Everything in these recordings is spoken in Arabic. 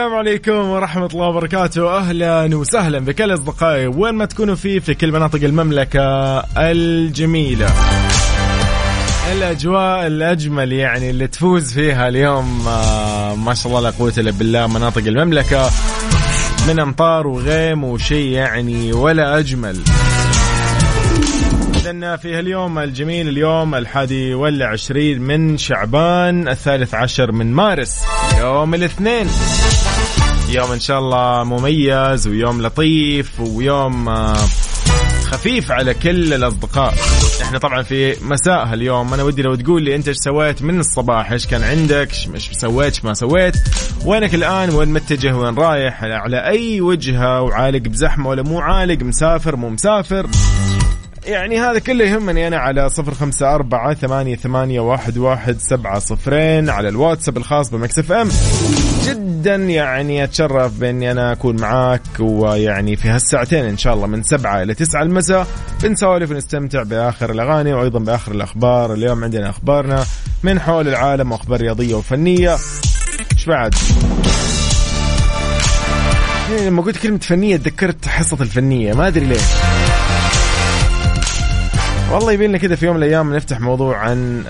السلام عليكم ورحمة الله وبركاته. أهلا وسهلا بكل أصدقائي وين ما تكونوا فيه في كل مناطق المملكة الجميلة. الأجواء الأجمل يعني اللي تفوز فيها اليوم آه، ما شاء الله لا قوة إلا بالله مناطق المملكة. من أمطار وغيم وشيء يعني ولا أجمل. في هاليوم الجميل اليوم الحادي والعشرين من شعبان الثالث عشر من مارس. يوم الاثنين. يوم إن شاء الله مميز ويوم لطيف ويوم آه، خفيف على كل الأصدقاء. إحنا طبعا في مساء هاليوم. أنا ودي لو تقول لي أنت إيش سويت من الصباح؟ إيش كان عندك؟ إيش سويت؟ إيش ما سويت؟ وينك الآن؟ وين متجه؟ وين رايح؟ على أي وجهة؟ وعالق بزحمة ولا مو عالق؟ مسافر مو مسافر؟ يعني هذا كله يهمني أنا على صفر خمسة أربعة ثمانية, ثمانية واحد, واحد سبعة صفرين على الواتساب الخاص ب Mix FM. جدا يعني أتشرف بأني أنا أكون معاك ويعني في هالساعتين إن شاء الله من سبعة إلى تسعة المساء بنسولف ونستمتع بآخر الأغاني وأيضا بآخر الأخبار. اليوم عندنا أخبارنا من حول العالم وأخبار رياضية وفنية. إيش بعد؟ يعني لما قلت كلمة فنية تذكرت حصة الفنية ما أدري ليه. والله يبين لنا كذا في يوم من الأيام نفتح موضوع عن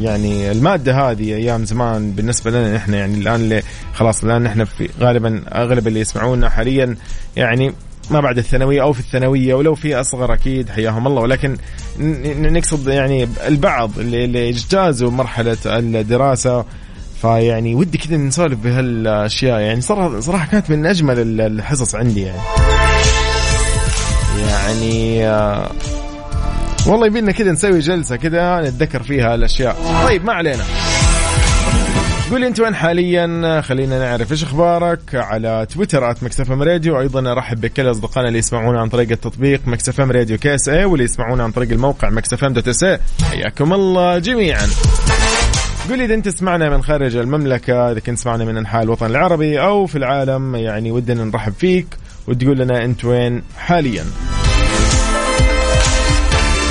يعني المادة هذه أيام زمان. بالنسبة لنا إحنا يعني الآن اللي خلاص الآن إحنا في غالبا أغلب اللي يسمعونا حاليا يعني ما بعد الثانوية أو في الثانوية ولو في أصغر أكيد حياهم الله. ولكن نقصد يعني البعض اللي, اللي اجتازوا مرحلة الدراسة. فيعني ودي كذا نسولف بهالأشياء. يعني صراحة صراحة كانت من أجمل الحصص عندي يعني. يعني والله يبينا كذا نسوي جلسة كذا نتذكر فيها الأشياء. طيب ما علينا. قولي أنت وين حاليا؟ خلينا نعرف إيش أخبارك على تويتر at Mix FM Radio. أيضا أرحب بكل أصدقائنا اللي يسمعونا عن طريق التطبيق Mix FM Radio KSA واللي يسمعونا عن طريق الموقع Mix FM dot SA حياكم الله جميعا. قولي إذا أنت تسمعنا من خارج المملكة إذا كنت تسمعنا من أنحاء الوطن العربي أو في العالم يعني ودنا نرحب فيك وتقول لنا أنت وين حاليا.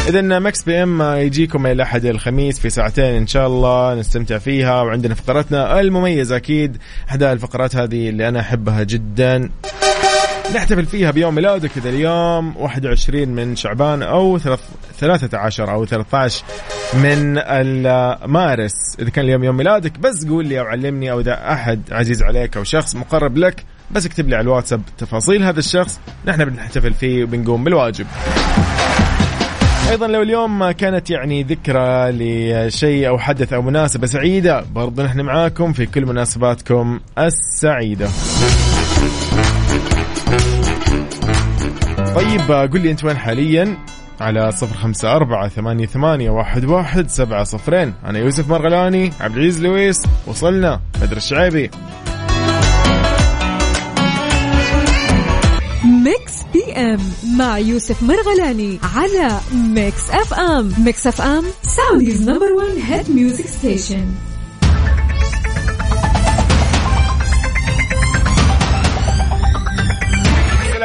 اذا Mix PM يجيكم إلى أحد الخميس في ساعتين إن شاء الله نستمتع فيها. وعندنا فقرتنا المميزة أكيد احدى الفقرات هذه اللي أنا أحبها جدا. نحتفل فيها بيوم ميلادك إذا اليوم 21 من شعبان أو 13 أو 13 من مارس إذا كان اليوم يوم ميلادك بس قول لي أو علمني أو إذا أحد عزيز عليك أو شخص مقرب لك بس اكتب لي على الواتساب تفاصيل هذا الشخص. نحن بنحتفل فيه وبنقوم بالواجب. أيضا لو اليوم كانت يعني ذكرى لشيء أو حدث أو مناسبة سعيدة برضو نحن معاكم في كل مناسباتكم السعيدة. طيب قل لي أنت وين حاليا؟ على صفر خمسة أربعة ثمانية, ثمانية واحد, واحد سبعة صفرين. أنا يوسف مرغلاني عبد العزيز لويس وصلنا بدر الشعيبي Mix PM مع يوسف مرغلاني على Mix FM Mix FM Saudi's number 1 hit music station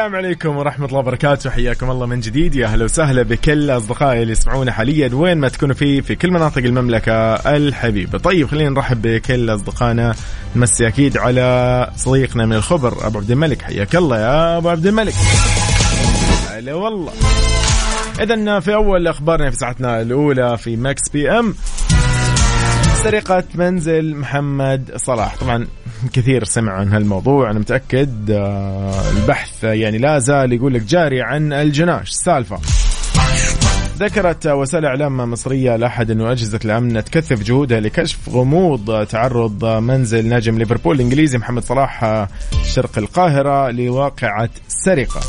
السلام عليكم ورحمة الله وبركاته. حياكم الله من جديد. يا أهلا وسهلا بكل أصدقائي اللي يسمعونا حاليا وين ما تكونوا فيه في كل مناطق المملكة الحبيبة. طيب خلينا نرحب بكل أصدقائنا. نمسي أكيد على صديقنا من الخبر أبو عبد الملك. حياك الله يا أبو عبد الملك. هلا والله. إذا في أول أخبارنا في ساعتنا الأولى في ماكس بي أم سرقة منزل محمد صلاح. طبعا كثير سمع عن هالموضوع. أنا متأكد آه، البحث يعني لا زال يقول لك جاري عن الجناش. السالفة ذكرت وسائل إعلام مصرية لأحد أنه أجهزة الأمن تكثف جهودها لكشف غموض تعرض منزل نجم ليفربول الإنجليزي محمد صلاح شرق القاهرة لواقعة سرقة.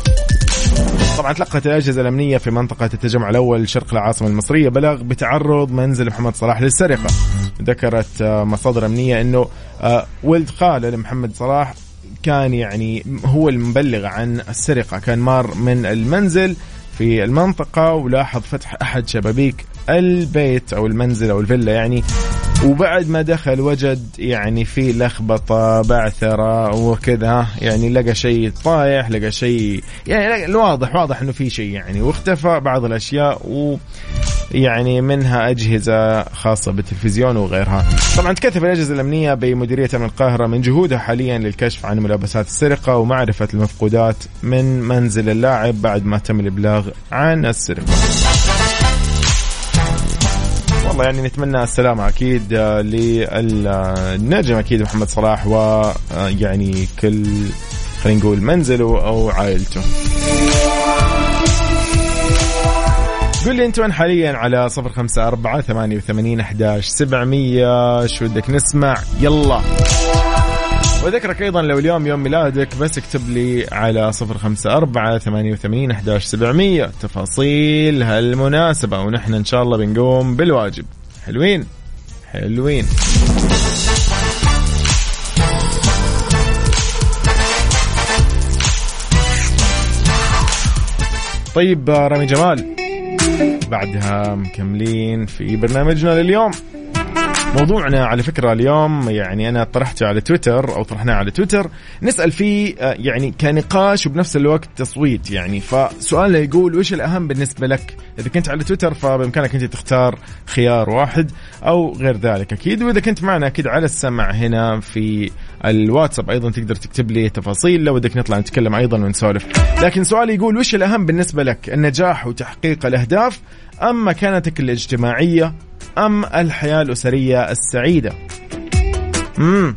طبعا تلقت الأجهزة الأمنية في منطقة التجمع الأول شرق العاصمة المصرية بلاغ بتعرض منزل محمد صلاح للسرقة. ذكرت آه، مصادر أمنية أنه آه، ولد خاله لمحمد صلاح كان يعني هو المبلغ عن السرقة كان مار من المنزل في المنطقة ولاحظ فتح أحد شبابيك البيت أو المنزل أو الفيلا يعني وبعد ما دخل وجد يعني في لخبطة بعثرة وكذا يعني لقى شيء طايح لقى شيء يعني الواضح واضح إنه في شيء يعني. واختفى بعض الأشياء و يعني منها أجهزة خاصة بالتلفزيون وغيرها. طبعا تكثف الأجهزة الأمنية بمديرية أمن القاهرة من جهودها حاليا للكشف عن ملابسات السرقة ومعرفة المفقودات من منزل اللاعب بعد ما تم الإبلاغ عن السرقة. والله يعني نتمنى السلامة أكيد آه، للنجم أكيد محمد صلاح ويعني آه، كل خلينا نقول منزله أو عائلته. قول لي أنت وين حاليا؟ على صفر خمسة أربعة ثمانية وثمانين أحداش سبعمية. شو بدك نسمع؟ يلا. وذكرك أيضا لو اليوم يوم ميلادك بس اكتب لي على صفر خمسة أربعة ثمانية وثمانين أحداش سبعمية. تفاصيل هالمناسبة ونحن إن شاء الله بنقوم بالواجب. حلوين؟ حلوين. طيب رامي جمال بعدها مكملين في برنامجنا لليوم. موضوعنا على فكرة اليوم يعني أنا طرحته على تويتر أو طرحناه على تويتر. نسأل فيه آه، يعني كنقاش وبنفس الوقت تصويت يعني. فسؤالنا يقول وش الأهم بالنسبة لك؟ إذا كنت على تويتر فبإمكانك أنت تختار خيار واحد أو غير ذلك. أكيد وإذا كنت معنا أكيد على السمع هنا في الواتساب أيضا تقدر تكتب لي تفاصيل. لو بدك نطلع نتكلم أيضا ونسولف. لكن سؤالي يقول وش الأهم بالنسبة لك؟ النجاح وتحقيق الأهداف أم مكانتك الاجتماعية؟ أم الحياة الأسرية السعيدة؟ مم.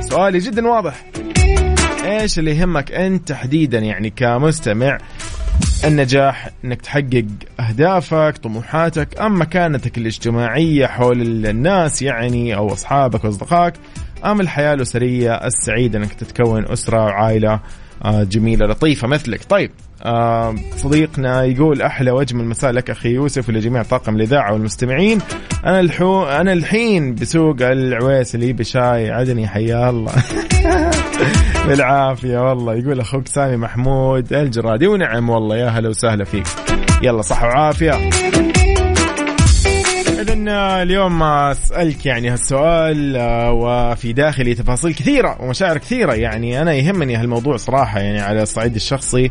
سؤالي جدا واضح. إيش اللي يهمك أنت تحديدا يعني كمستمع؟ النجاح إنك تحقق أهدافك طموحاتك أم مكانتك الاجتماعية حول الناس يعني أو أصحابك وأصدقائك؟ أم الحياة الأسرية السعيدة إنك تتكون أسرة وعائله آه، جميلة لطيفة مثلك؟ طيب صديقنا يقول أحلى واجمل مساء لك أخي يوسف ولجميع طاقم الإذاعة والمستمعين. أنا الحو أنا الحين بسوق العويس اللي بشاي. عدني حيا الله. بالعافية والله. يقول أخوك سامي محمود الجرادي. ونعم والله. يا هلا وسهلا فيك. يلا صحة وعافية. اذا اليوم أسألك يعني هالسؤال آه، وفي داخلي تفاصيل كثيرة ومشاعر كثيرة. يعني أنا يهمني هالموضوع صراحة يعني على الصعيد الشخصي.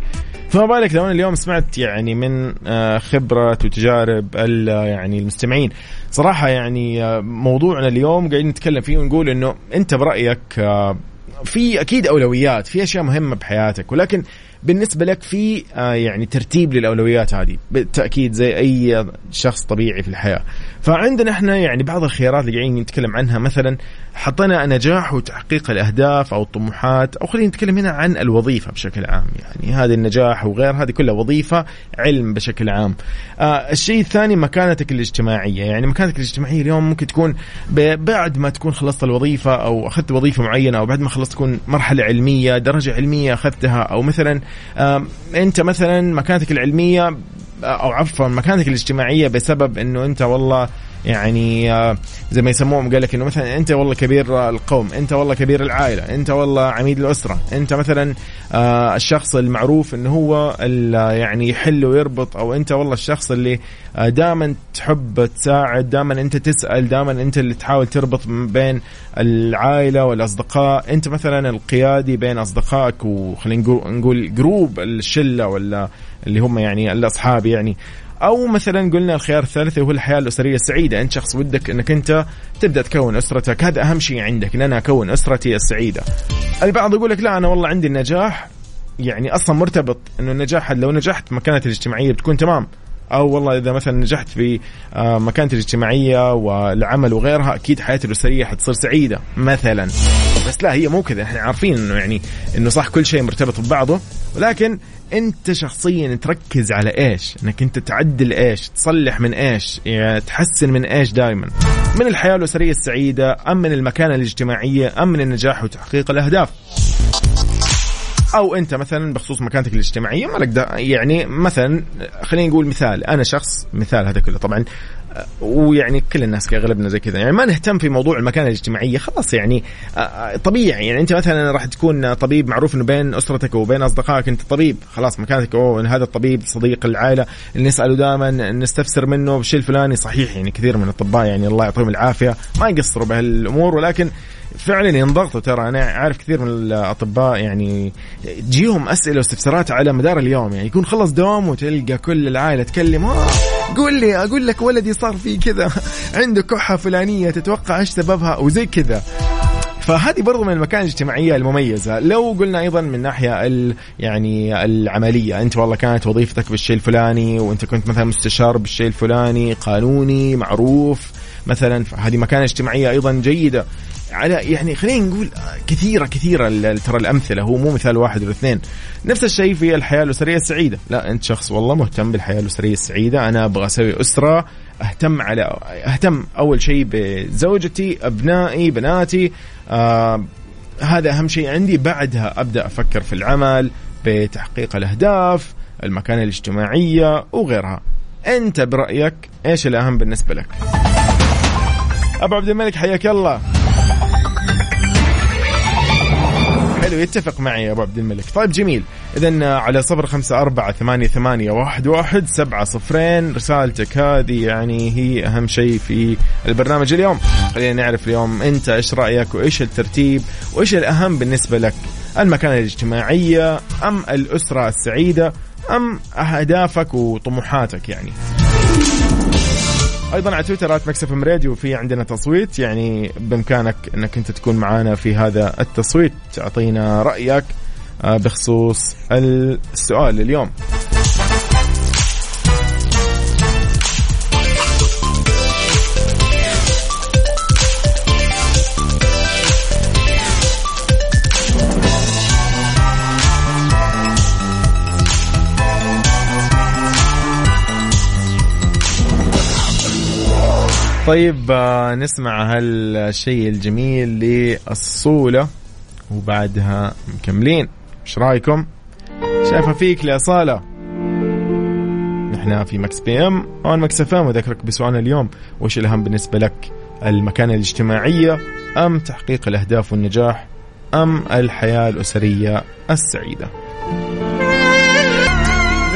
فما بالك لو أنا اليوم سمعت يعني من آه، خبرة وتجارب يعني المستمعين. صراحة يعني آه، موضوعنا اليوم قاعدين نتكلم فيه ونقول إنه أنت برأيك في أكيد أولويات في أشياء مهمة بحياتك. ولكن بالنسبة لك في آه، يعني ترتيب للأولويات هذه بالتأكيد زي أي شخص طبيعي في الحياة. فعندنا إحنا يعني بعض الخيارات اللي قاعدين نتكلم عنها مثلا حطينا نجاح وتحقيق الأهداف أو الطموحات أو خلينا نتكلم هنا عن الوظيفة بشكل عام يعني هذه النجاح وغير هذه كلها وظيفة علم بشكل عام. آه الشيء الثاني مكانتك الاجتماعية يعني مكانتك الاجتماعية اليوم ممكن تكون بعد ما تكون خلصت الوظيفة أو أخذت وظيفة معينة أو بعد ما خلصت تكون مرحلة علمية درجة علمية أخذتها أو مثلا انت مثلا مكانتك العلمية أو عفوا مكانتك الاجتماعية بسبب إنه أنت والله يعني آه، زي ما يسموهم قال لك إنه مثلا أنت والله كبير القوم أنت والله كبير العائلة أنت والله عميد الأسرة أنت مثلا آه، الشخص المعروف إنه هو يعني يحل ويربط أو أنت والله الشخص اللي آه، دائما تحب تساعد دائما أنت تسأل دائما أنت اللي تحاول تربط بين العائلة والأصدقاء. أنت مثلا القيادي بين أصدقائك وخلينا نقول جروب الشلة ولا اللي هم يعني الأصحاب يعني. أو مثلا قلنا الخيار الثالث هو الحياة الأسرية السعيدة. أنت شخص ودك إنك أنت تبدأ تكون أسرتك. هذا أهم شيء عندك إن أنا أكون أسرتي السعيدة. البعض يقول لك لا أنا والله عندي النجاح. يعني أصلا مرتبط إنه النجاح لو نجحت مكانتي الاجتماعية بتكون تمام. أو والله إذا مثلا نجحت في آه، مكانتي الاجتماعية والعمل وغيرها أكيد حياتي الأسرية حتصير سعيدة مثلا. بس لا هي مو كذا. إحنا عارفين إنه يعني إنه صح كل شيء مرتبط ببعضه. ولكن انت شخصيا تركز على إيش؟ إنك انت تعدل إيش؟ تصلح من إيش؟ يعني تحسن من إيش دائما من الحياة الأسرية السعيدة أم من المكانة الاجتماعية أم من النجاح وتحقيق الأهداف؟ أو أنت مثلا بخصوص مكانتك الاجتماعية ما لك يعني مثلا خلينا نقول مثال. أنا شخص مثال هذا كله. طبعا ويعني كل الناس اغلبنا زي كذا. يعني ما نهتم في موضوع المكانة الاجتماعية خلاص يعني آه، آه، طبيعي. يعني أنت مثلا راح تكون طبيب معروف إنه بين أسرتك وبين أصدقائك أنت طبيب خلاص مكانتك. أوه هذا الطبيب صديق العائلة اللي نسأله دائما نستفسر منه بالشيء الفلاني صحيح. يعني كثير من الأطباء يعني الله يعطيهم العافية. ما يقصروا بهالأمور ولكن فعلا ينضغطوا ترى. أنا عارف كثير من الأطباء يعني تجيهم أسئلة واستفسارات على مدار اليوم. يعني يكون خلص دوام وتلقى كل العائلة تكلم قول لي أقول لك ولدي صار فيه كذا عنده كحة فلانية تتوقع إيش سببها؟ وزي كذا. فهذه برضو من المكان الاجتماعية المميزة. لو قلنا أيضا من ناحية يعني العملية. أنت والله كانت وظيفتك بالشيء الفلاني وأنت كنت مثلا مستشار بالشيء الفلاني قانوني معروف. مثلا فهذه مكانة اجتماعية أيضا جيدة. على يعني خلينا نقول كثيره كثيرة ترى الأمثلة. هو مو مثال واحد ولا اثنين. نفس الشيء في الحياة الأسرية السعيدة. لا أنت شخص والله مهتم بالحياة الأسرية السعيدة. أنا أبغى أسوي أسرة أهتم على أهتم أول شيء بزوجتي أبنائي بناتي. آه هذا أهم شيء عندي. بعدها أبدأ أفكر في العمل بتحقيق الأهداف المكانة الاجتماعية وغيرها. أنت برأيك إيش الأهم بالنسبة لك؟ أبو عبد الملك حياك الله. حلو يتفق معي يا أبو عبد الملك. طيب جميل. اذا على صفر خمسة أربعة ثمانية, ثمانية واحد, واحد سبعة صفرين. رسالتك هذه يعني هي أهم شيء في البرنامج اليوم. خلينا نعرف اليوم أنت إيش رأيك وإيش الترتيب وإيش الأهم بالنسبة لك؟ المكانة الاجتماعية أم الأسرة السعيدة أم أهدافك وطموحاتك يعني؟ أيضا على تويتر آت إم راديو في عندنا تصويت يعني بإمكانك إنك أنت تكون معنا في هذا التصويت. تعطينا رأيك آه، بخصوص السؤال اليوم. طيب آه، نسمع هالشيء الجميل لأصالة وبعدها مكملين إيش رأيكم؟ شايفة فيك لأصالة نحن في Mix PM on Mix FM وذكرك بسؤالنا اليوم وش الأهم بالنسبة لك؟ المكانة الاجتماعية أم تحقيق الأهداف والنجاح أم الحياة الأسرية السعيدة؟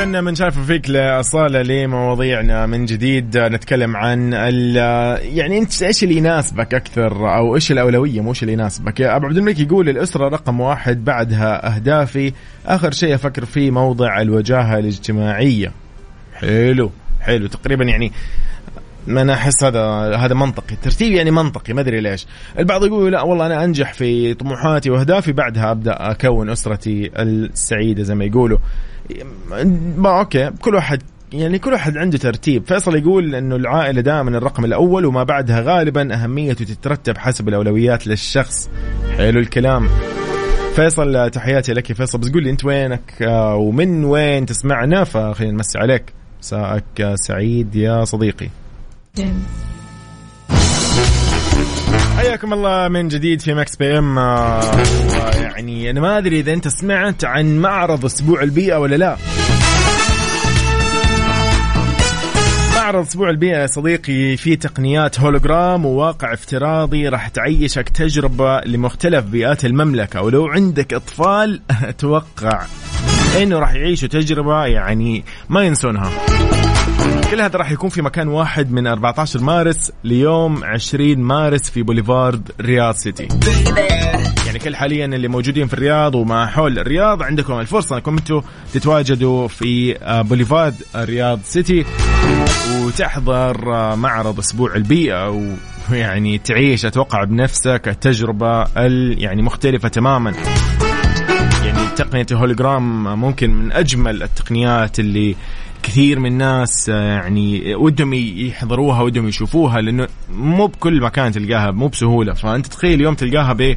إذا من شايفة فيك لأصالة لمواضيعنا من جديد نتكلم عن يعني أنت إيش اللي يناسبك أكثر؟ أو إيش الأولوية؟ مو إيش اللي يناسبك؟ أبو عبد الملك يقول الأسرة رقم واحد بعدها أهدافي آخر شيء أفكر فيه موضع الوجاهة الاجتماعية. حلو حلو. تقريبا يعني ما أنا أحس هذا هذا منطقي الترتيب يعني منطقي ما أدري ليش. البعض يقول لا والله أنا أنجح في طموحاتي وأهدافي بعدها أبدأ أكون أسرتي السعيدة زي ما يقولوا. ما أوكي كل واحد يعني كل واحد عنده ترتيب. فيصل يقول إنه العائلة دائما الرقم الأول وما بعدها غالبا أهميته تترتب حسب الأولويات للشخص. حلو الكلام. فيصل تحياتي لك يا فيصل. بس قول لي أنت وينك؟ آه، ومن وين تسمعنا؟ فخلينا نمسي عليك. مساءك سعيد يا صديقي. حياكم الله من جديد في Mix PM. آه، يعني أنا ما أدري إذا أنت سمعت عن معرض أسبوع البيئة ولا لا. معرض أسبوع البيئة يا صديقي في تقنيات هولوجرام وواقع افتراضي راح تعيشك تجربة لمختلف بيئات المملكة. ولو عندك إطفال أتوقع إنه راح يعيشوا تجربة يعني ما ينسونها. كل هذا راح يكون في مكان واحد من 14 مارس ليوم 20 مارس في بوليفارد رياض سيتي. يعني كل حاليا اللي موجودين في الرياض وما حول الرياض عندكم الفرصة أنكم أنتم تتواجدوا في آه، بوليفارد رياض سيتي وتحضر آه، معرض أسبوع البيئة ويعني تعيش أتوقع بنفسك التجربة يعني مختلفة تماما. يعني تقنية الهولوجرام ممكن من أجمل التقنيات اللي كثير من الناس آه، يعني ودهم يحضروها ودهم يشوفوها لأنه مو بكل مكان تلقاها مو بسهولة. فأنت تخيل اليوم تلقاها ب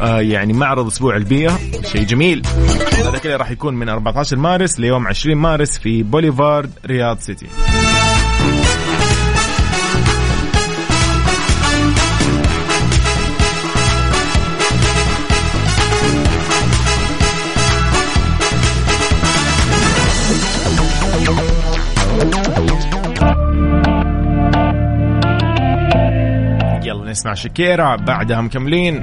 آه، يعني معرض أسبوع البيئة شيء جميل. هذا كله راح يكون من 14 مارس ليوم 20 مارس في بوليفارد رياض سيتي. ونسمع شكيرا بعدها مكملين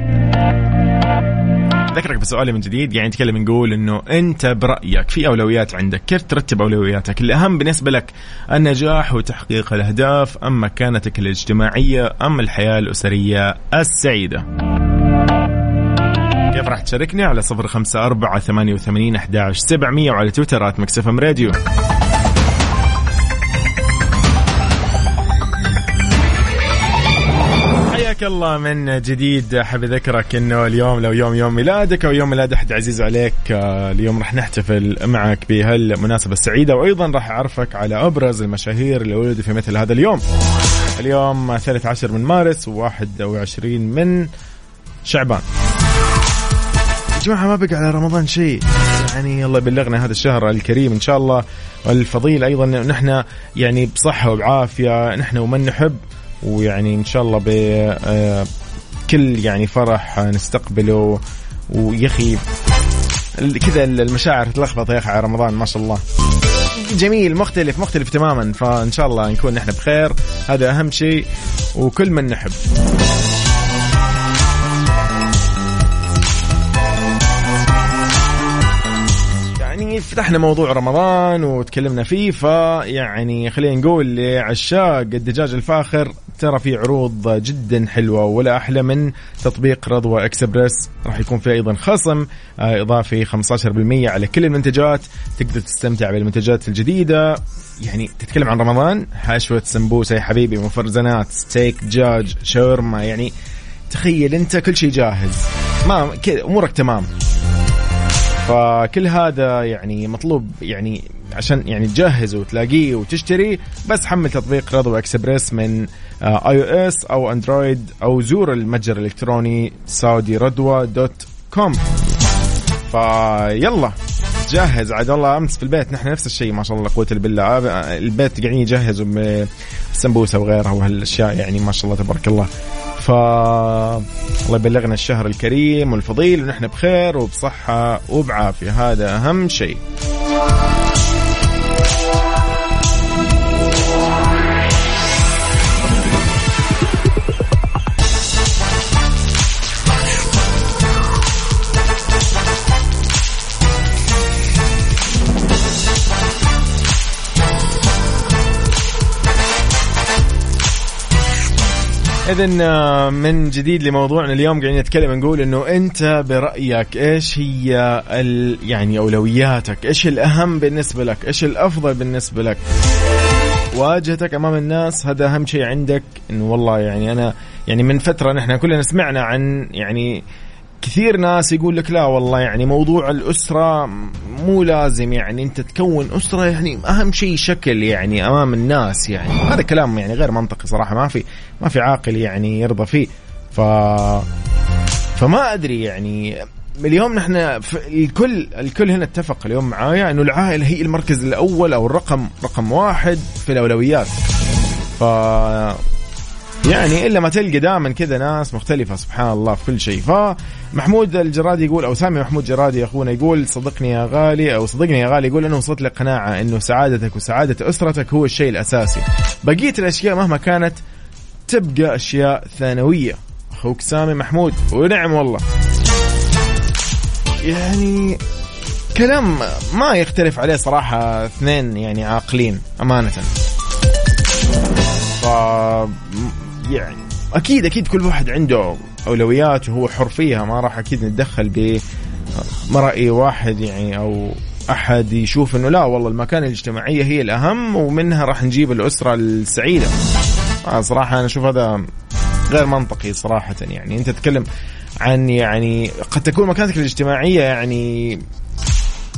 ذكرك بسؤالي من جديد يعني نتكلم نقول إنه أنت برأيك في أولويات عندك كيف ترتب أولوياتك؟ الأهم بالنسبة لك النجاح وتحقيق الأهداف أم مكانتك الاجتماعية أم الحياة الأسرية السعيدة؟ كيف راح تشاركني؟ على صفر خمسة أربعة ثمانية وثمانين أحداش سبعمية وعلى تويترات مكسفم راديو. الله من جديد. حاب أذكرك إنه اليوم لو يوم يوم ميلادك أو يوم ميلاد أحد عزيز عليك آه، اليوم راح نحتفل معك بهالمناسبة السعيدة. وأيضا راح أعرفك على أبرز المشاهير اللي ولدوا في مثل هذا اليوم. اليوم 13 من مارس و21 من شعبان. يا جماعة ما بقى على رمضان شيء. يعني الله يبلغنا هذا الشهر الكريم إن شاء الله. والفضيل أيضا نحن يعني بصحة وبعافية نحن ومن نحب. ويعني إن شاء الله بكل آه، يعني فرح نستقبله. ويا أخي كذا المشاعر تلخبط يا أخي على رمضان ما شاء الله. جميل مختلف مختلف تماما. فإن شاء الله نكون نحن بخير. هذا أهم شيء وكل من نحب. يعني فتحنا موضوع رمضان وتكلمنا فيه فيعني خلينا نقول لعشاق الدجاج الفاخر ترى في عروض جدا حلوة ولا أحلى من تطبيق رضوى اكسبرس راح يكون في أيضا خصم آه، إضافي 15% على كل المنتجات. تقدر تستمتع بالمنتجات الجديدة. يعني تتكلم عن رمضان؟ حشوه سمبوسة يا حبيبي مفرزنات ستيك دجاج شاورما يعني تخيل أنت كل شيء جاهز. ما كذا أمورك تمام. فكل هذا يعني مطلوب يعني عشان يعني تجهز وتلاقيه وتشتري بس حمل تطبيق رضوى إكسبريس من iOS أو Android أو زور المتجر الإلكتروني Saudi Radwa dot com. فيلا جهز. عاد والله أمس في البيت نحن نفس الشيء ما شاء الله قوة بالله آه، البيت قاعدين يجهزوا بالسمبوسه وغيرها وهالأشياء يعني ما شاء الله تبارك الله. ف الله يبلغنا الشهر الكريم والفضيل ونحن بخير وبصحة وبعافية. هذا أهم شيء. اذا آه، من جديد لموضوعنا اليوم قاعدين نتكلم نقول إنه أنت برأيك إيش هي ال يعني أولوياتك؟ إيش الأهم بالنسبة لك؟ إيش الأفضل بالنسبة لك؟ واجهتك أمام الناس هذا أهم شيء عندك؟ انه والله يعني أنا يعني من فترة نحن كلنا سمعنا عن يعني كثير ناس يقول لك لا والله يعني موضوع الأسرة مو لازم يعني أنت تكون أسرة يعني أهم شيء شكل يعني أمام الناس يعني. هذا كلام يعني غير منطقي صراحة ما في ما في عاقل يعني يرضى فيه. ف فما أدري يعني اليوم نحن الكل الكل هنا اتفق اليوم معايا إنه العائلة هي المركز الأول أو الرقم رقم واحد في الأولويات. ف يعني إلا ما تلقى دائما كذا ناس مختلفة سبحان الله في كل شيء. فمحمود الجرادي يقول أو سامي محمود جرادي أخونا يقول صدقني يا غالي أو صدقني يا غالي يقول انه وصلت لك قناعة إنه سعادتك وسعادة أسرتك هو الشيء الأساسي. بقية الأشياء مهما كانت تبقى أشياء ثانوية. أخوك سامي محمود ونعم والله. يعني كلام ما يختلف عليه صراحة اثنين يعني عاقلين أمانة. ف يعني. أكيد أكيد كل واحد عنده أولويات وهو حر فيها ما راح أكيد نتدخل براي واحد يعني أو أحد يشوف إنه لا والله المكانة الاجتماعية هي الأهم ومنها راح نجيب الأسرة السعيدة. آه صراحة أنا أشوف هذا غير منطقي صراحة يعني. أنت تتكلم عن يعني قد تكون مكانتك الاجتماعية يعني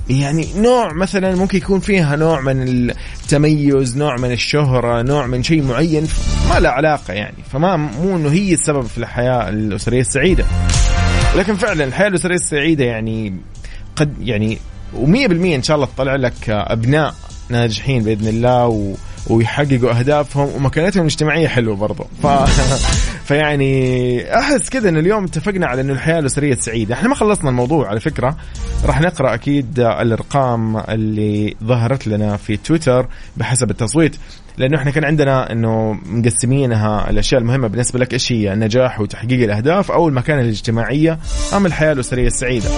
يعني نوع مثلا ممكن يكون فيها نوع من التميز نوع من الشهرة نوع من شيء معين ما له علاقة يعني. فما مو إنه هي السبب في الحياة الأسرية السعيدة. لكن فعلا الحياة الأسرية السعيدة يعني قد يعني ومية بالمية إن شاء الله تطلع لك أبناء ناجحين بإذن الله و ويحققوا أهدافهم ومكانتهم الاجتماعية حلوة برضو. ف فيعني أحس كذا إن اليوم اتفقنا على إنه الحياة الأسرية سعيدة، إحنا ما خلصنا الموضوع على فكرة، راح نقرأ أكيد الأرقام اللي ظهرت لنا في تويتر بحسب التصويت، لأنه إحنا كان عندنا إنه مقسمينها الأشياء المهمة بالنسبة لك إيش هي؟ النجاح وتحقيق الأهداف أو المكانة الاجتماعية. أم الحياة الأسرية السعيدة.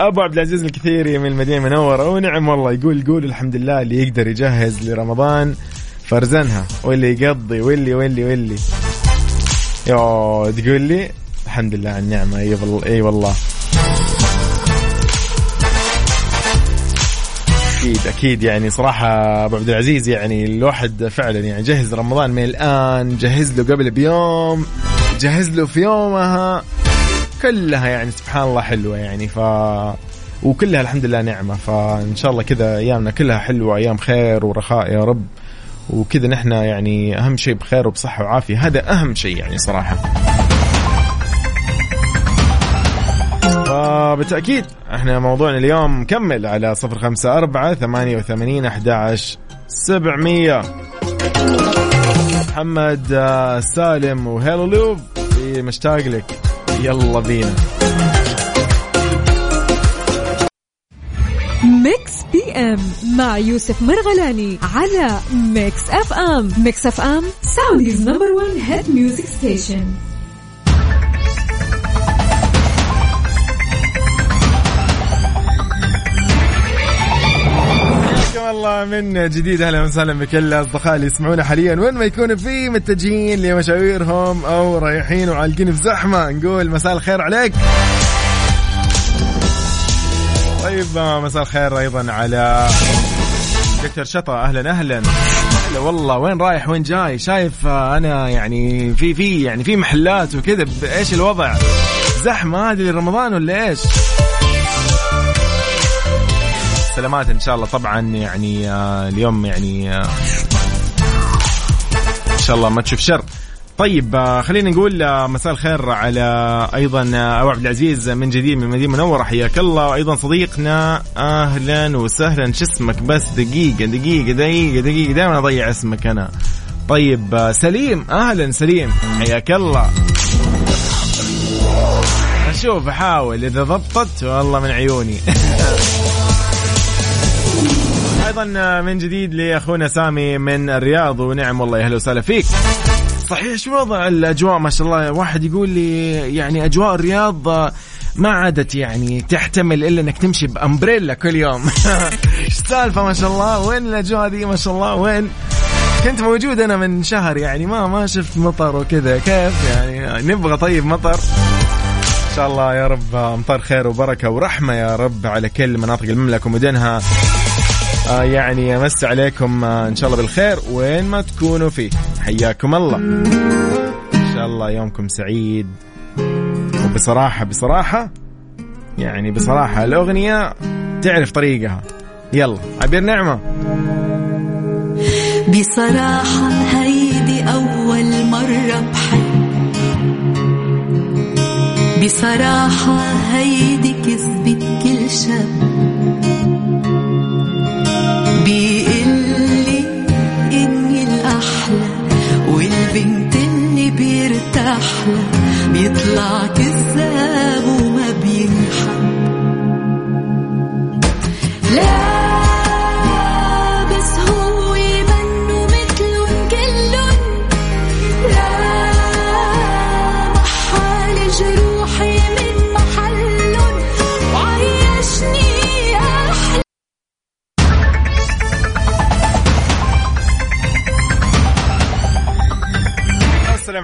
أبو عبد العزيز الكثيري من المدينة المنورة ونعم والله يقول قول الحمد لله اللي يقدر يجهز لرمضان. فرزنها. واللي يقضي واللي واللي واللي. يو تقول لي الحمد لله على النعمة. أي والله أي والله. أكيد أكيد يعني صراحة أبو عبد العزيز يعني الواحد فعلا يعني جهز رمضان من الآن جهز له قبل بيوم جهز له في يومها. كلها يعني سبحان الله حلوة يعني ف وكلها الحمد لله نعمة. فإن شاء الله كذا أيامنا كلها حلوة أيام خير ورخاء يا رب. وكذا نحن يعني أهم شيء بخير وبصحة وعافية. هذا أهم شيء يعني صراحة. فبالتأكيد إحنا موضوعنا اليوم مكمل على صفر خمسة أربعة ثمانية وثمانين أحد سبعمية. محمد آه، سالم وهيلو لوب مشتاق لك. يلا بينا. Mix PM مع يوسف مرغلاني على Mix FM Mix FM Saudi's number 1 hit music station الله من جديد. أهلا وسهلا بكل اصدقائي اللي يسمعونا حاليا. وين ما يكونوا في متجهين لمشاويرهم أو رايحين وعالقين في زحمة نقول مساء الخير عليك. طيب مساء الخير أيضا على دكتور شطا أهلا أهلا. هلا والله وين رايح؟ وين جاي؟ شايف أنا يعني في في يعني في محلات وكذا إيش الوضع؟ زحمة هذه لرمضان ولا إيش. سلامات إن شاء الله طبعا يعني آه، اليوم يعني آه، إن شاء الله ما تشوف شر. طيب آه، خلينا نقول مساء الخير على أيضا أبو عبد العزيز من جديد من المدينة المنوره حياك الله. وأيضا صديقنا أهلا وسهلا. شو اسمك بس؟ دقيقة دقيقة دقيقة دقيقة. دائما أضيع اسمك أنا. طيب سليم أهلا سليم. حياك الله. أشوف أحاول. إذا ضبطت والله من عيوني. أيضا من جديد لأخونا سامي من الرياض. ونعم والله أهلا وسهلا فيك. صحيح شو وضع الأجواء؟ ما شاء الله واحد يقول لي يعني أجواء الرياض ما عادت يعني تحتمل إلا إنك تمشي بأمبريلا كل يوم. السالفة؟ ما شاء الله وين الأجواء دي؟ ما شاء الله وين؟ كنت موجود أنا من شهر يعني ما ما شفت مطر وكذا كيف يعني؟ نبغى طيب مطر. إن شاء الله يا رب أمطار خير وبركة ورحمة يا رب على كل مناطق المملكة ومدنها. آه يعني أمس عليكم آه إن شاء الله بالخير وين ما تكونوا فيه. حياكم الله. إن شاء الله يومكم سعيد. وبصراحة بصراحة يعني بصراحة الأغنية تعرف طريقها. يلا عبير نعمة. بصراحة هيدي أول مرة بحب. بصراحة هيدي بيطلع كذاب.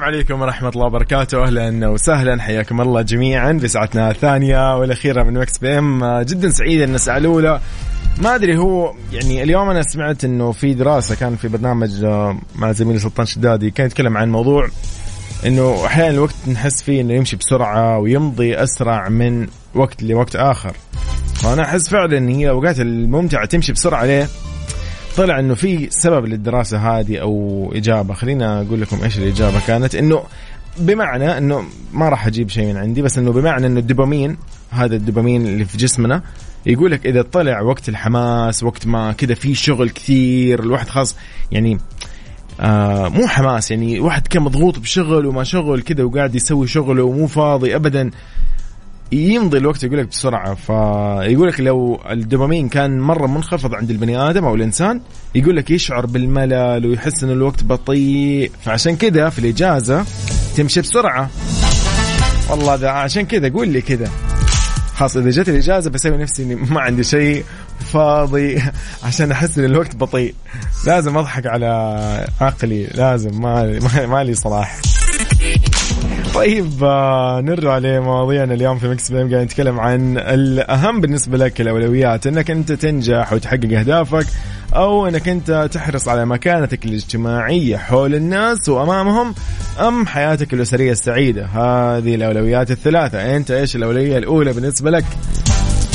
عليكم ورحمة الله وبركاته. أهلا وسهلا. حياكم الله جميعا بساعتنا الثانية والأخيرة من Mix PM. جدا سعيد أن الساعة الأولى ما أدري هو يعني اليوم أنا سمعت أنه في دراسة كان في برنامج آه، مع زميلي سلطان شدادي كان يتكلم عن موضوع أنه أحيانا الوقت نحس فيه أنه يمشي بسرعة ويمضي أسرع من وقت لوقت آخر. فأنا أحس فعلا أن هي الأوقات الممتعة تمشي بسرعة ليه؟ طلع إنه في سبب للدراسة هذه أو إجابة. خلينا أقول لكم إيش الإجابة كانت. إنه بمعنى إنه ما راح أجيب شيء من عندي بس إنه بمعنى إنه الدوبامين هذا الدوبامين اللي في جسمنا يقول لك إذا طلع وقت الحماس وقت ما كذا في شغل كثير الواحد خاص يعني آه مو حماس يعني واحد كان مضغوط بشغل وما شغل كذا وقاعد يسوي شغله ومو فاضي ابدا. يمضي الوقت يقول لك بسرعة فيقول لك لو الدوبامين كان مرة منخفض عند البني آدم أو الإنسان يقول لك يشعر بالملل ويحس إن الوقت بطيء فعشان كذا في الإجازة تمشي بسرعة. والله ده عشان كذا قول لي كذا خلاص إذا جت الإجازة بسوي نفسي إني ما عندي شيء فاضي عشان أحس إن الوقت بطيء. لازم أضحك على عقلي لازم ما ما لي صلاح. طيب آه، نرجع لمواضيعنا اليوم في مكس بيم قاعد نتكلم عن الأهم بالنسبة لك الاولويات إنك أنت تنجح وتحقق أهدافك أو إنك أنت تحرص على مكانتك الاجتماعية حول الناس وأمامهم أم حياتك الأسرية السعيدة. هذه الأولويات الثلاثة. أنت إيش الأولوية الأولى بالنسبة لك؟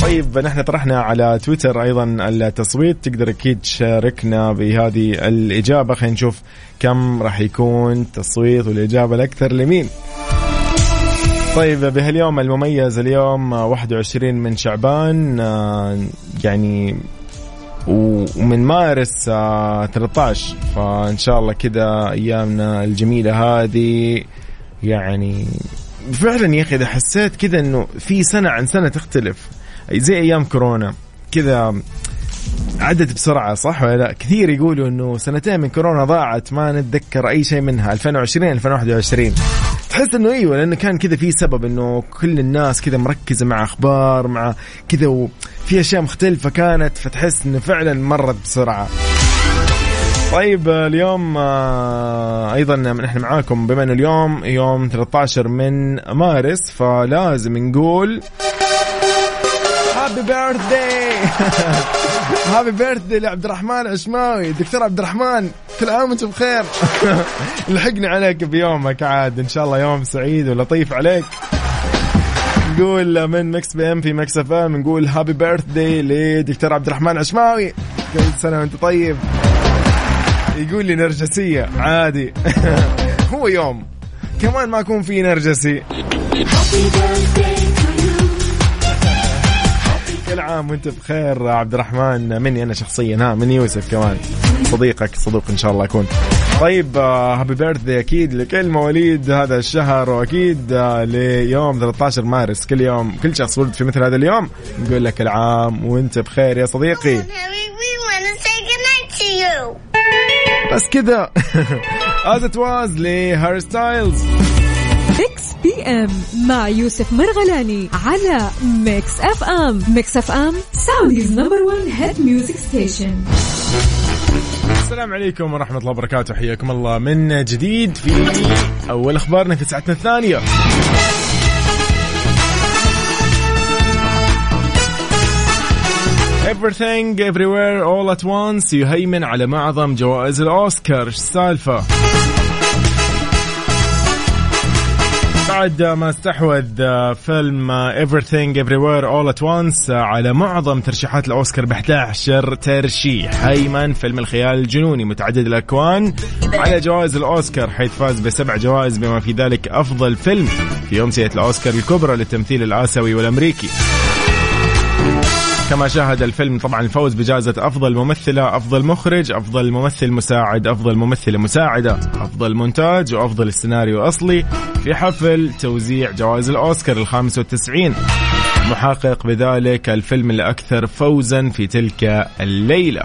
طيب نحن طرحنا على تويتر أيضا التصويت. تقدر أكيد تشاركنا بهذه الإجابة. خلينا نشوف كم راح يكون تصويت والإجابة الأكثر لمين. طيب بهاليوم المميز اليوم 21 من شعبان آه، يعني ومن مارس آه، 13 فإن شاء الله كذا أيامنا الجميلة هذه يعني فعلا يا أخي إذا حسيت كذا إنه في سنة عن سنة تختلف. زي أيام كورونا كذا عدت بسرعة صح ولا لا؟ كثير يقولوا إنه سنتين من كورونا ضاعت ما نتذكر أي شيء منها 2020 2021 تحس إنه إيوه لأنه كان كذا في سبب إنه كل الناس كذا مركزة مع أخبار مع كذا وفي أشياء مختلفة كانت فتحس إنه فعلا مرت بسرعة. طيب اليوم آه، أيضا نحن معاكم بما إنه اليوم يوم 13 من مارس فلازم نقول happy birthday happy birthday لعبد الرحمن عشماوي دكتور عبد الرحمن كل عام وانت بخير. لحقنا عليك بيومك عاد. إن شاء الله يوم سعيد ولطيف عليك. نقول من Mix PM في Mix FM نقول happy birthday لدكتور عبد الرحمن عشماوي كل سنة وأنت طيب. يقول لي نرجسية عادي. هو يوم. كمان ما اكون في نرجسي. عام وانت بخير عبد الرحمن. مني أنا شخصيا ها من يوسف كمان. صديقك صدوق إن شاء الله اكون طيب happy birthday أكيد لكل مواليد هذا الشهر وأكيد آه، ليوم 13 مارس. كل يوم كل شخص ولد في مثل هذا اليوم نقول لك العام وأنت بخير يا صديقي. بس كذا As It Was ل Harry Styles. PM مع يوسف مرغلاني على Mix FM. Mix FM Saudi's number 1 hit music station السلام عليكم ورحمة الله وبركاته. حياكم الله من جديد في أول أخبارنا في ساعتنا الثانية. Everything Everywhere All at Once. يهيمن على معظم جوائز الأوسكار. السالفة؟ بعد ما استحوذ فيلم Everything Everywhere All at Once على معظم ترشيحات الأوسكار ب 11 ترشيح. هيمن فيلم الخيال الجنوني متعدد الأكوان على جوائز الأوسكار حيث فاز بسبع جوائز بما في ذلك أفضل فيلم في أمسية الأوسكار الكبرى للتمثيل الآسيوي والأمريكي. كما شاهد الفيلم طبعا الفوز بجائزة أفضل ممثلة أفضل مخرج أفضل ممثل مساعد أفضل ممثلة مساعدة أفضل مونتاج وأفضل السيناريو أصلي. في حفل توزيع جوائز الأوسكار الخامس والتسعين. محقق بذلك الفيلم الأكثر فوزا في تلك الليلة.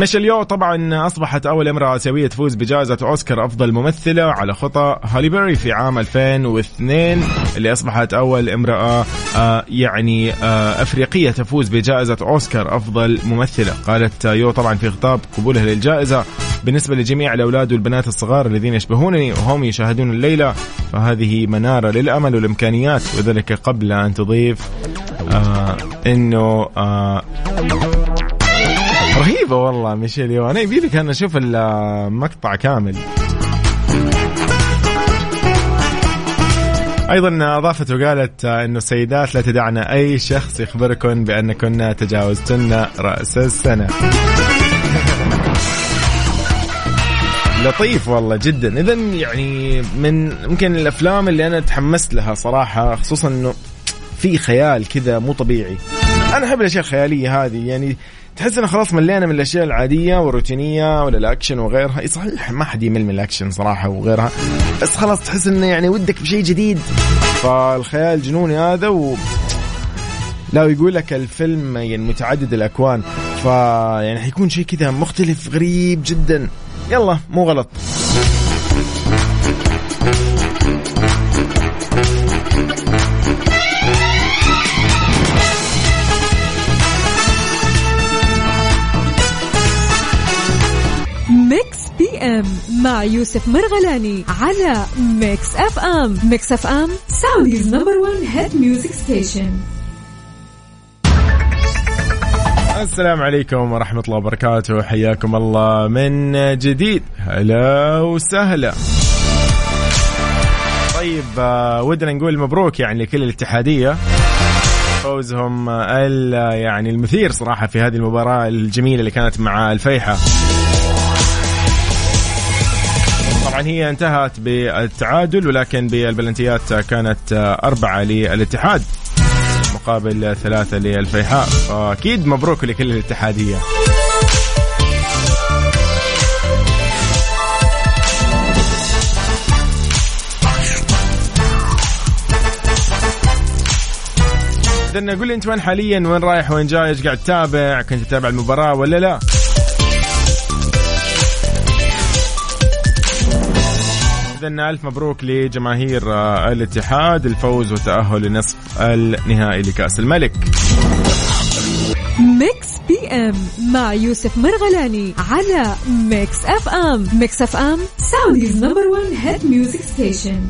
ميشيل طبعا أصبحت أول امرأة اسيويه تفوز بجائزة أوسكار أفضل ممثلة على خطى هالي بيري في عام 2002 اللي أصبحت أول امرأة آه يعني آه أفريقية تفوز بجائزة أوسكار أفضل ممثلة. قالت يو طبعا في خطاب قبولها للجائزة. بالنسبة لجميع الأولاد والبنات الصغار الذين يشبهونني وهم يشاهدون الليلة فهذه منارة للأمل والإمكانيات. وذلك قبل أن تضيف آه إنه آه رهيبة والله ميشيل يو أنا يبي لك أنا أشوف المقطع كامل. أيضا اضافت وقالت إنه السيدات لا تدعن أي شخص يخبركن بأنكن تجاوزتن رأس السنة. لطيف والله جدا. اذا يعني من يمكن الأفلام اللي أنا تحمست لها صراحة خصوصا إنه في خيال كذا مو طبيعي. أنا أحب الأشياء الخيالية هذه يعني تحس إنه خلاص ملينا من الأشياء العادية والروتينية ولا الأكشن وغيرها. صحيح ما حد يمل من الأكشن صراحة وغيرها. بس خلاص تحس إنه يعني ودك بشيء جديد. فالخيال الجنوني هذا و لا ويقول لك الفيلم يعني متعدد الأكوان. فيعني حيكون شيء كذا مختلف غريب جدا. يلا مو غلط. PM مع يوسف مرغلاني على Mix FM Mix FM Saudi's number 1 hit music station السلام عليكم ورحمة الله وبركاته. حياكم الله من جديد. هلا وسهلا. طيب آه، ودنا نقول مبروك يعني لكل الاتحادية. فوزهم يعني المثير صراحة في هذه المباراة الجميلة اللي كانت مع الفيحة. طبعا هي انتهت بالتعادل ولكن بالبلنتيات كانت أربعة للاتحاد مقابل ثلاثة للفيحاء. فأكيد مبروك لكل الاتحادية. إذن قول لي أنت وين حاليا؟ وين رايح؟ وين جاي؟ إيش قاعد تتابع؟ كنت تتابع المباراة ولا لا؟ إذن ألف مبروك لجماهير آه، الاتحاد الفوز والتأهل لنصف النهائي لكأس الملك. Mix PM مع يوسف مرغلاني على Mix FM. Mix FM Saudi's number 1 hit music station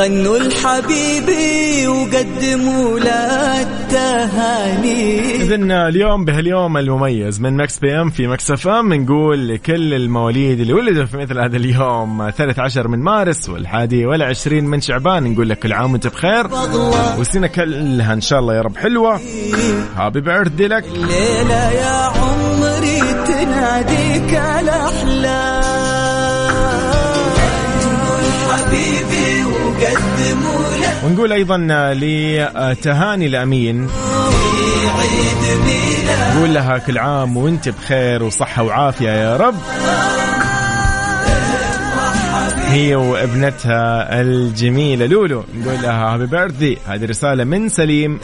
غنوا لحبيبي وقدموا له التهاني. إذن اليوم بهاليوم المميز من Mix PM في Mix FM نقول لكل المواليد اللي ولدوا في مثل هذا اليوم 13 من مارس والحادي والعشرين من شعبان نقول لك كل عام وأنت بخير. والسنة كلها إن شاء الله يا رب حلوة. happy birthday لك. ليلة يا عمري تناديك الأحلام. ونقول أيضا لتهاني الأمين. نقول لها كل عام وانت بخير وصحة وعافية يا رب. هي وابنتها الجميلة لولو. نقول لها هابي بيرثدي هذه رسالة من سليم.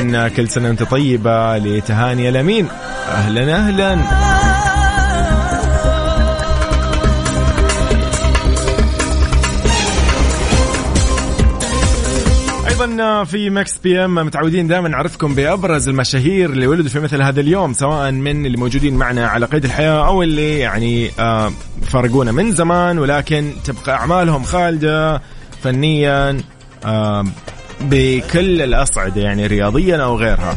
إن كل سنة وأنت طيبة لتهاني الأمين. أهلا أهلا. أيضا في Mix PM متعودين دائما نعرفكم بأبرز المشاهير اللي ولدوا في مثل هذا اليوم سواء من اللي موجودين معنا على قيد الحياة أو اللي يعني آه، فارقونا من زمان ولكن تبقى أعمالهم خالدة فنيا آه، بكل الأصعدة يعني رياضيا أو غيرها.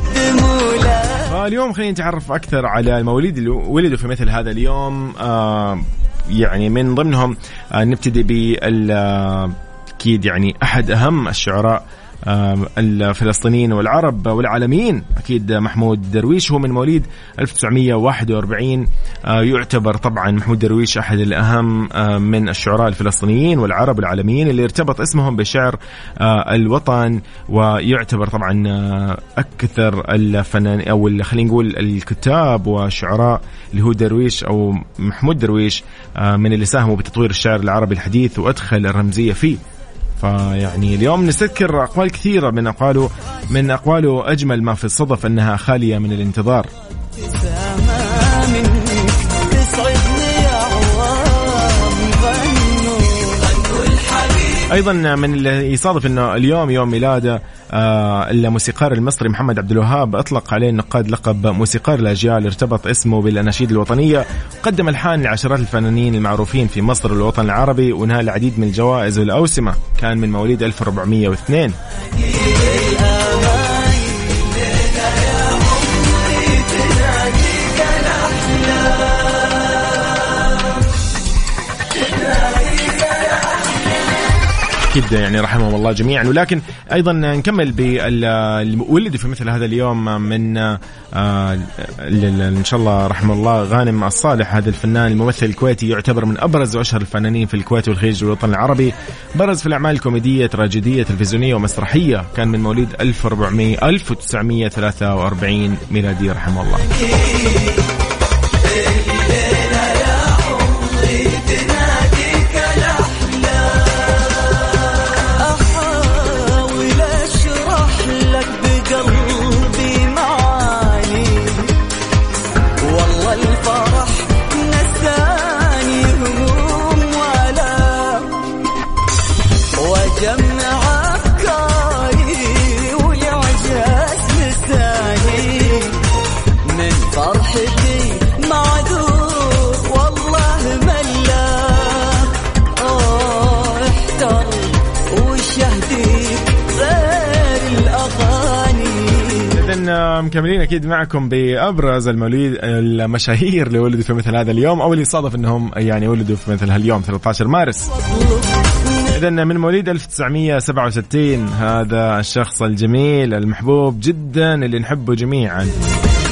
فاليوم خلينا نتعرف أكثر على المواليد اللي ولدوا في مثل هذا اليوم آه، يعني من ضمنهم نبتدي بال أكيد يعني أحد أهم الشعراء الفلسطينيين والعرب والعالميين. أكيد محمود درويش هو من مواليد 1941 آه، يعتبر طبعا محمود درويش أحد الأهم آه، من الشعراء الفلسطينيين والعرب العالميين اللي ارتبط اسمهم بشعر آه، الوطن ويعتبر طبعا أكثر الفنان ال- خلينا نقول الكتاب والشعراء اللي هو درويش أو محمود درويش من اللي ساهموا بتطوير الشعر العربي الحديث وأدخل الرمزية فيه. فيعني اليوم نستذكر أقوال كثيرة من أقواله من أقواله أجمل ما في الصدف أنها خالية من الانتظار. أيضا من اللي يصادف إنه اليوم يوم ميلاده الموسيقار المصري محمد عبد الوهاب أطلق عليه النقاد لقب موسيقار الاجيال ارتبط اسمه بالأناشيد الوطنية قدم الحان لعشرات الفنانين المعروفين في مصر والوطن العربي ونال العديد من الجوائز والاوسمه كان من مواليد 1402 أكيد يعني رحمهم الله جميعا. ولكن أيضا نكمل باللي ولدوا في مثل هذا اليوم من آه، إن شاء الله رحمه الله غانم الصالح هذا الفنان الممثل الكويتي يعتبر من أبرز وأشهر الفنانين في الكويت والخليج والوطن العربي. برز في الأعمال الكوميدية تراجيدية تلفزيونية ومسرحية. كان من مواليد 1400 1943 ميلادي رحمه الله. مكملين أكيد معكم بأبرز الموليد المشاهير اللي ولدوا في مثل هذا اليوم أو اللي صادف إنهم يعني ولدوا في مثل هاليوم 13 مارس. اذا من مواليد 1967 هذا الشخص الجميل المحبوب جدا اللي نحبه جميعا.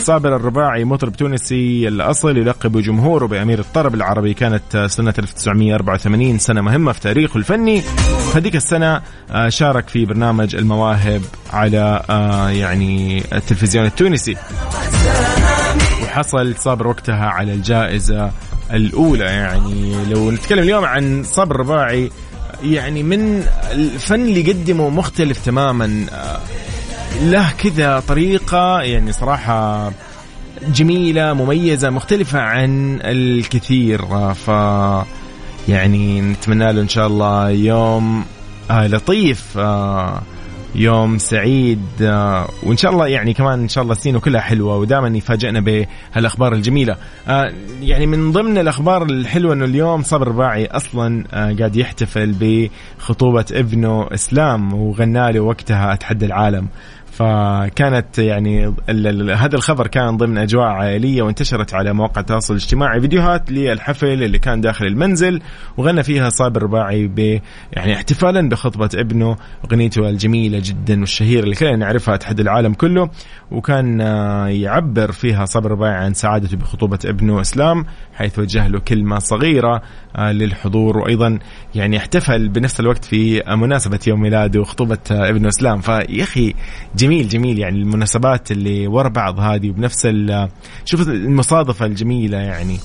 صابر الرباعي مطرب تونسي الأصل يلقب جمهوره بأمير الطرب العربي. كانت سنة 1984 سنة مهمة في تاريخه الفني. هذيك السنة آه، شارك في برنامج المواهب على آه، يعني التلفزيون التونسي. وحصل صابر وقتها على الجائزة الأولى. يعني لو نتكلم اليوم عن صابر الرباعي يعني من الفن اللي يقدمه مختلف تماما آه، له كذا طريقة يعني صراحة جميلة مميزة مختلفة عن الكثير. ف يعني نتمنى له إن شاء الله يوم آه لطيف آه يوم سعيد آه وإن شاء الله يعني كمان إن شاء الله سنينه كلها حلوة ودائما يفاجئنا بهالأخبار الجميلة. آه يعني من ضمن الأخبار الحلوة إنه اليوم صابر الرباعي أصلا آه قاعد يحتفل بخطوبة ابنه إسلام وغنى له وقتها أتحدى العالم. فكانت يعني هذا الخبر كان ضمن أجواء عائلية وانتشرت على مواقع التواصل الاجتماعي. فيديوهات للحفل اللي كان داخل المنزل وغنى فيها صابر الرباعي ب يعني احتفالا بخطبة ابنه أغنيته الجميلة جدا والشهيرة اللي كلنا نعرفها تحدي العالم كله. وكان آه، يعبر فيها صابر الرباعي عن سعادته بخطوبة ابنه اسلام حيث وجه له كلمة صغيرة للحضور. وأيضا يعني احتفل بنفس الوقت في مناسبة يوم ميلاده وخطوبة آه، ابنه اسلام فيا أخي جميل جميل يعني المناسبات اللي ورا بعض هذه وبنفس ال- شوف المصادفة الجميلة يعني.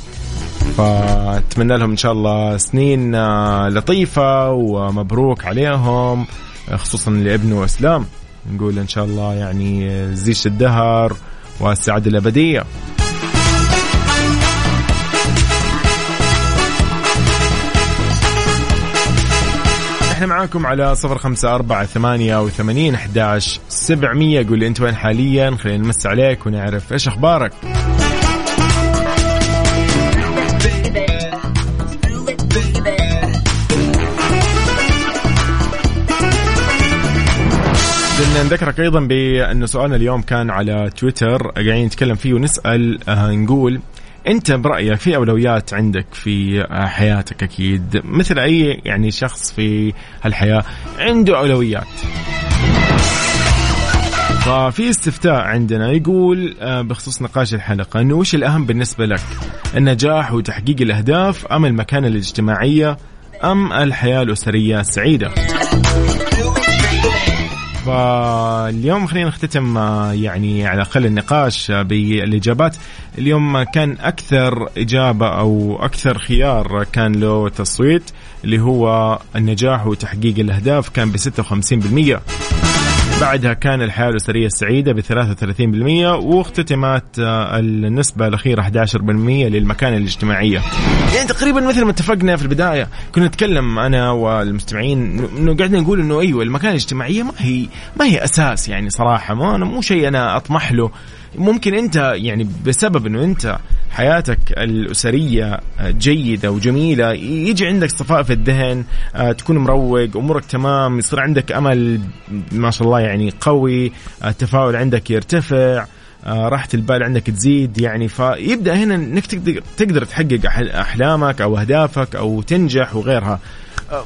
فأتمنى لهم إن شاء الله سنين آه، لطيفة ومبروك عليهم آه، خصوصا لابنه إسلام. نقول إن شاء الله يعني آه، زيش الدهر والسعاده الأبدية. إحنا معاكم على صفر خمسة أربعة ثمانية وثمانين أحداش سبعمية. قول لي أنت وين حاليا؟ خلينا نمس عليك ونعرف إيش أخبارك. بدنا نذكرك أيضا بانه سؤالنا اليوم كان على تويتر. قاعدين نتكلم فيه ونسأل آه، نقول أنت برأيك في أولويات عندك في حياتك أكيد؟ مثل أي يعني شخص في هالحياة عنده أولويات. ففي استفتاء عندنا يقول آه، بخصوص نقاش الحلقة إنه وش الأهم بالنسبة لك؟ النجاح وتحقيق الأهداف أم المكانة الاجتماعية أم الحياة الأسرية السعيدة؟ فاليوم خلينا نختتم آه، يعني على الاقل النقاش آه، بالإجابات. اليوم كان أكثر إجابة أو أكثر خيار كان له تصويت اللي هو النجاح وتحقيق الأهداف كان ب 56% بعدها كان الحياة الأسرية السعيدة ب 33% واختتمت آه، النسبة الأخيرة 11% للمكانة الاجتماعية. يعني تقريبا مثل ما اتفقنا في البداية كنا نتكلم أنا والمستمعين إنه قاعدين نقول إنه أيوة المكانة الاجتماعية ما هي ما هي أساس يعني صراحة ما أنا مو شيء أنا أطمح له. ممكن أنت يعني بسبب إنه أنت حياتك الأسرية جيدة وجميلة يجي عندك صفاء في الذهن آه، تكون مروق أمورك تمام يصير عندك أمل ما شاء الله يعني قوي آه، التفاؤل عندك يرتفع آه، راحة البال عندك تزيد يعني فيبدأ هنا إنك تقدر, تقدر تحقق أحلامك أو أهدافك أو تنجح وغيرها.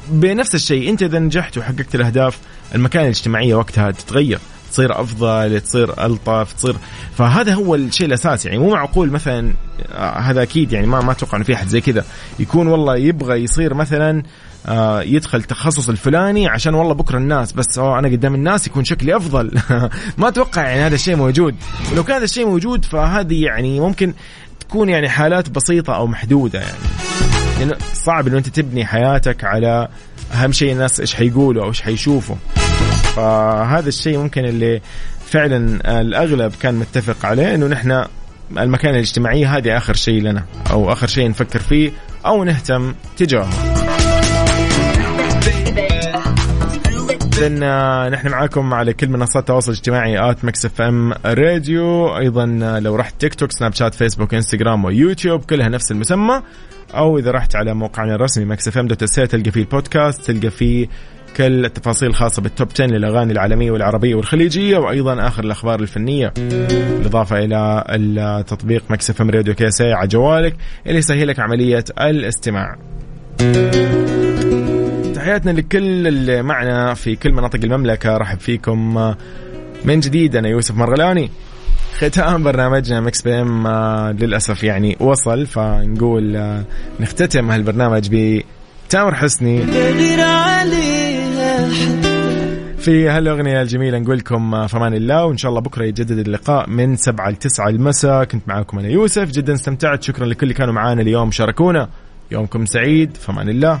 بنفس الشيء أنت إذا نجحت وحققت الأهداف المكانه الاجتماعية وقتها تتغير. تصير أفضل تصير ألطف تصير فهذا هو الشيء الأساسي. يعني مو معقول مثلا آه، هذا أكيد يعني ما ما أتوقع إنه في أحد زي كذا يكون والله يبغى يصير مثلا آه، يدخل تخصص الفلاني عشان والله بكرة الناس بس أنا قدام الناس يكون شكلي أفضل. ما أتوقع يعني هذا الشيء موجود. ولو كان هذا الشيء موجود فهذه يعني ممكن تكون يعني حالات بسيطة أو محدودة يعني. لأنه صعب انه أنت تبني حياتك على أهم شيء الناس إيش حيقولوا أو إيش حيشوفوا. فهذا الشيء ممكن اللي فعلا الأغلب كان متفق عليه إنه نحن المكانه الاجتماعيه هذه آخر شيء لنا أو آخر شيء نفكر فيه أو نهتم تجاهه. إذن آه، نحن معاكم على كل منصات التواصل الاجتماعي at Mix FM Radio. أيضا آه، لو رحت تيك توك سناب شات فيسبوك إنستغرام ويوتيوب كلها نفس المسمى. أو إذا رحت على موقعنا الرسمي Mix FM dot تلقى فيه البودكاست تلقى فيه كل التفاصيل الخاصة بال top 10 للأغاني العالمية والعربية والخليجية وأيضا آخر الأخبار الفنية. بالإضافة إلى التطبيق Mix FM Radio KSA على جوالك اللي يسهلك عملية الاستماع. تحياتنا لكل اللي معنا في كل مناطق المملكة. رحب فيكم من جديد أنا يوسف مرغلاني. ختام برنامجنا Mix PM للأسف يعني وصل فنقول آه، نختتم هالبرنامج بتامر حسني. في هالأغنية الجميلة نقول لكم فمان الله وإن شاء الله بكرة يتجدد اللقاء من 7 ل 9 المساء. كنت معاكم أنا يوسف جدا استمتعت. شكرا لكل اللي كانوا معانا اليوم شاركونا. يومكم سعيد. فمان الله.